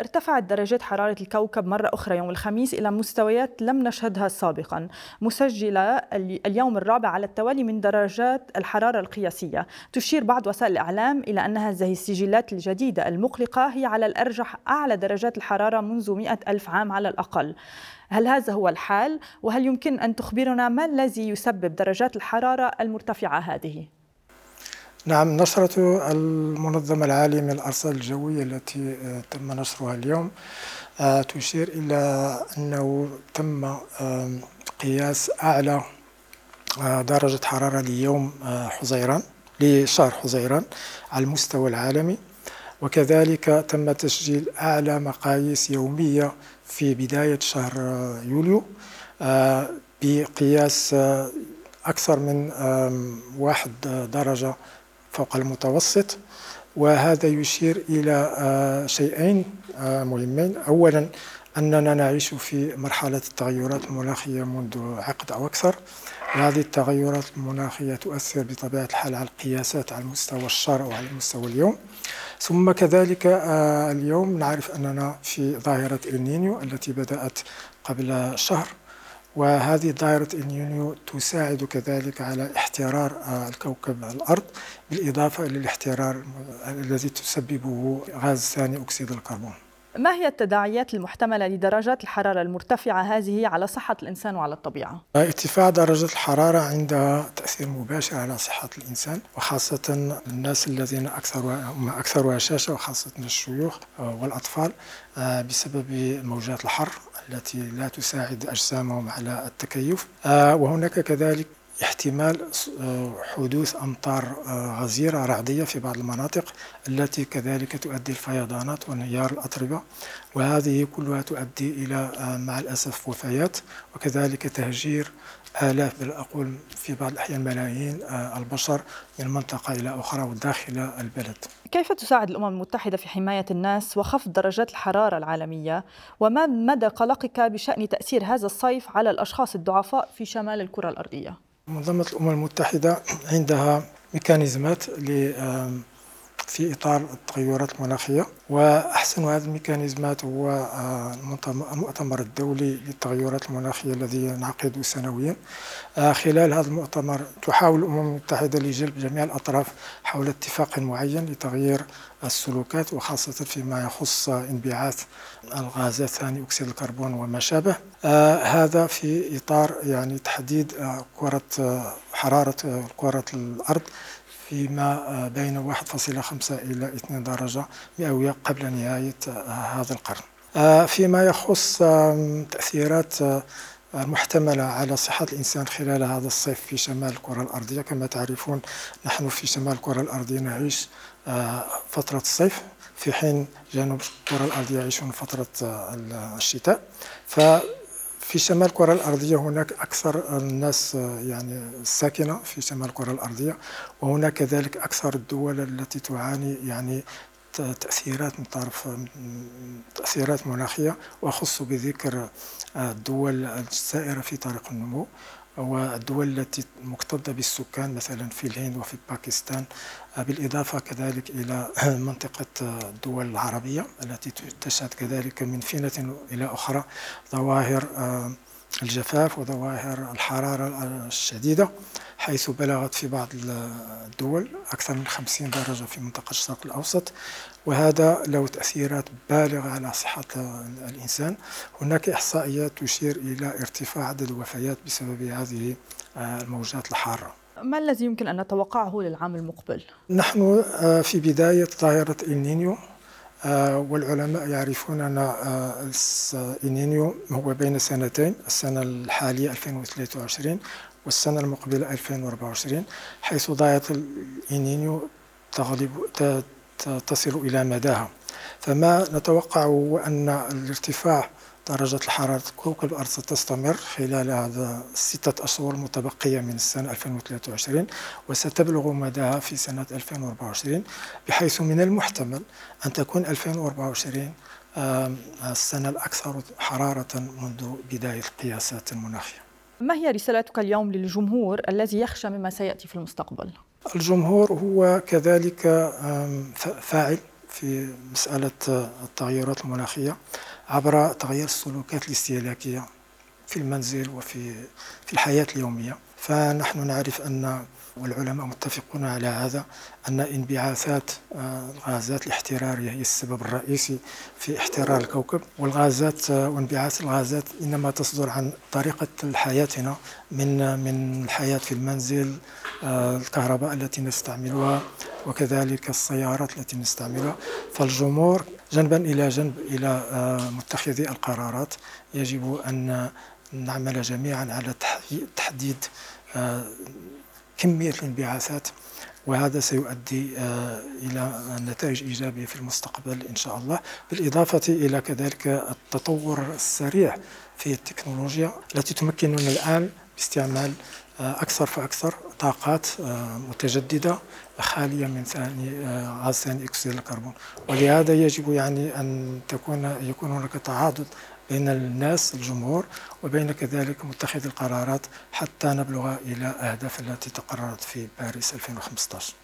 ارتفعت درجات حرارة الكوكب مرة أخرى يوم الخميس إلى مستويات لم نشهدها سابقا مسجلة اليوم الرابع على التوالي من درجات الحرارة القياسية تشير بعض وسائل الإعلام إلى أن هذه السجلات الجديدة المقلقة هي على الأرجح أعلى درجات الحرارة منذ مئة ألف عام على الأقل هل هذا هو الحال؟ وهل يمكن أن تخبرنا ما الذي يسبب درجات الحرارة المرتفعة هذه؟ نعم نشرة المنظمة العالمية للأرصاد الجوية التي آه، تم نشرها اليوم آه، تشير إلى أنه تم قياس أعلى آه، درجة حرارة ليوم حزيران لشهر حزيران على المستوى العالمي. وكذلك تم تسجيل أعلى مقاييس يومية في بداية شهر يوليو بقياس أكثر من واحد درجة فوق المتوسط وهذا يشير إلى آه، شيئين آه، مهمين. أولا أننا نعيش في مرحلة التغيرات المناخية منذ عقد أو أكثر. وهذه التغيرات المناخية تؤثر بطبيعة الحال على القياسات على مستوى الشهر أو على مستوى اليوم. ثم كذلك آه، اليوم نعرف أننا في ظاهرة إلنينيو التي بدأت قبل شهر. وهذه دائرة النيونيو تساعد كذلك على احترار آه، الكوكب الأرض بالإضافة إلى الاحترار الذي تسببه غاز ثاني أكسيد الكربون. ما هي التداعيات المحتملة لدرجات الحرارة المرتفعة هذه على صحة الإنسان وعلى الطبيعة؟ ارتفاع درجة الحرارة عندها تأثير مباشر على صحة الإنسان وخاصة الناس الذين أكثر أكثر هشاشة وخاصة الشيوخ والأطفال آه، بسبب موجات الحر التي لا تساعد أجسامهم على التكيف آه، وهناك كذلك احتمال آه، حدوث أمطار آه، غزيرة رعدية في بعض المناطق التي كذلك تؤدي الفيضانات وانهيار الأطربة. وهذه كلها تؤدي إلى مع الأسف وفيات وكذلك تهجير آلاف بل أقول في بعض الأحيان ملايين آه، البشر من منطقة إلى أخرى وداخل البلد. كيف تساعد الأمم المتحدة في حماية الناس وخفض درجات الحرارة العالمية؟ وما مدى قلقك بشأن تأثير هذا الصيف على الأشخاص الضعفاء في شمال الكرة الأرضية؟ منظمة الأمم المتحدة عندها ميكانيزمات في إطار التغيرات المناخية وأحسن هذه الميكانيزمات هو آه، المؤتمر الدولي للتغيرات المناخية الذي ينعقد سنويا. آه، خلال هذا المؤتمر تحاول الأمم المتحدة لجلب جميع الأطراف حول اتفاق معين لتغيير السلوكات وخاصة فيما يخص انبعاث الغازات ثاني أكسيد الكربون وما شابه. آه هذا في إطار يعني تحديد كرة حرارة كرة الأرض فيما آه، بين 1.5 إلى 2 درجة مئوية قبل نهاية آه، هذا القرن. آه، فيما يخص تأثيرات محتملة على صحة الإنسان خلال هذا الصيف في شمال الكرة الأرضية. كما تعرفون نحن في شمال الكرة الأرضية نعيش فترة الصيف في حين جنوب الكرة الأرضية يعيشون فترة الشتاء. ف في شمال الكرة الأرضية هناك أكثر الناس يعني الساكنة في شمال الكرة الأرضية وهناك كذلك أكثر الدول التي تعاني يعني تأثيرات من طرف تأثيرات مناخية وأخص بذكر الدول السائرة في طريق النمو. والدول التي مكتظة بالسكان مثلا في الهند وفي باكستان. بالإضافة كذلك إلى منطقة الدول العربية التي تشهد كذلك من فينة إلى أخرى ظواهر الجفاف وظواهر الحرارة الشديدة حيث بلغت في بعض الدول أكثر من 50 درجة في منطقة الشرق الأوسط وهذا له تأثيرات بالغة على صحة الإنسان هناك إحصائيات تشير إلى ارتفاع عدد الوفيات بسبب هذه الموجات الحارة ما الذي يمكن أن نتوقعه للعام المقبل؟ نحن آه، في بداية ظاهرة النينيو آه، والعلماء يعرفون أن آه، النينيو هو بين سنتين السنة الحالية 2023 والسنة المقبلة 2024 حيث ظاهرة الإنينيو تغلب تصل إلى مداها. فما نتوقع هو أن الارتفاع درجة الحرارة كوكب الأرض ستستمر خلال هذا الستة أشهر المتبقية من السنة 2023 وستبلغ مداها في سنة 2024 بحيث من المحتمل أن تكون 2024 السنة الأكثر حرارة منذ بداية القياسات المناخية ما هي رسالتك اليوم للجمهور الذي يخشى مما سيأتي في المستقبل؟ الجمهور هو كذلك فاعل في مسألة التغيرات المناخية عبر تغيير السلوكات الاستهلاكية في المنزل وفي في الحياة اليومية. فنحن نعرف أن والعلماء متفقون على هذا أن انبعاثات آه، الغازات الاحترارية هي السبب الرئيسي في احترار الكوكب. والغازات آه، وانبعاث الغازات إنما تصدر عن طريقة حياتنا من من الحياة في المنزل آه، الكهرباء التي نستعملها وكذلك السيارات التي نستعملها. فالجمهور جنبا إلى جنب إلى متخذي القرارات يجب أن نعمل جميعا على تحديد كمية الانبعاثات وهذا سيؤدي آه، إلى نتائج إيجابية في المستقبل إن شاء الله بالإضافة إلى كذلك التطور السريع في التكنولوجيا التي تمكننا الآن باستعمال آه، أكثر فأكثر طاقات آه، متجددة خالية من ثاني غاز ثاني أكسيد الكربون. ولهذا يجب يعني أن تكون يكون هناك تعاضد بين الناس الجمهور وبين كذلك متخذ القرارات حتى نبلغ إلى أهداف التي تقررت في باريس 2015